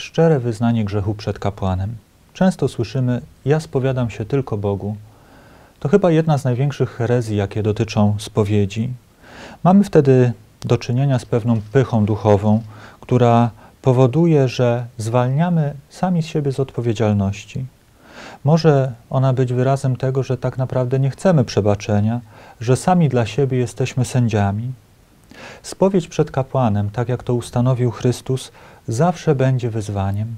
szczere wyznanie grzechu przed kapłanem. Często słyszymy: Ja spowiadam się tylko Bogu. To chyba jedna z największych herezji, jakie dotyczą spowiedzi. Mamy wtedy do czynienia z pewną pychą duchową, która powoduje, że zwalniamy sami z siebie z odpowiedzialności. Może ona być wyrazem tego, że tak naprawdę nie chcemy przebaczenia, że sami dla siebie jesteśmy sędziami. Spowiedź przed kapłanem, tak jak to ustanowił Chrystus, zawsze będzie wyzwaniem.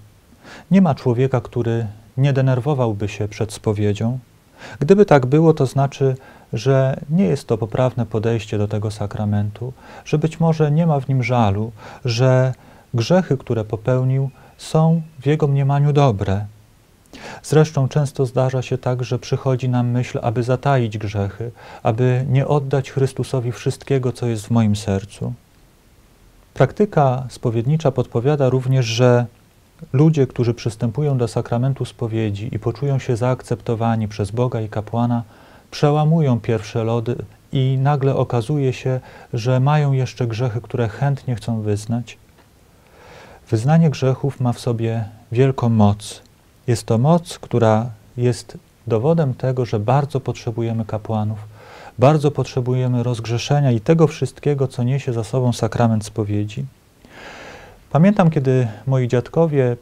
Nie ma człowieka, który nie denerwowałby się przed spowiedzią. Gdyby tak było, to znaczy, że nie jest to poprawne podejście do tego sakramentu, że być może nie ma w nim żalu, że grzechy, które popełnił, są w jego mniemaniu dobre. Zresztą często zdarza się tak, że przychodzi nam myśl, aby zataić grzechy, aby nie oddać Chrystusowi wszystkiego, co jest w moim sercu. Praktyka spowiednicza podpowiada również, że ludzie, którzy przystępują do sakramentu spowiedzi i poczują się zaakceptowani przez Boga i kapłana, przełamują pierwsze lody i nagle okazuje się, że mają jeszcze grzechy, które chętnie chcą wyznać. Wyznanie grzechów ma w sobie wielką moc. Jest to moc, która jest dowodem tego, że bardzo potrzebujemy kapłanów, bardzo potrzebujemy rozgrzeszenia i tego wszystkiego, co niesie za sobą sakrament spowiedzi. Pamiętam, kiedy moi dziadkowie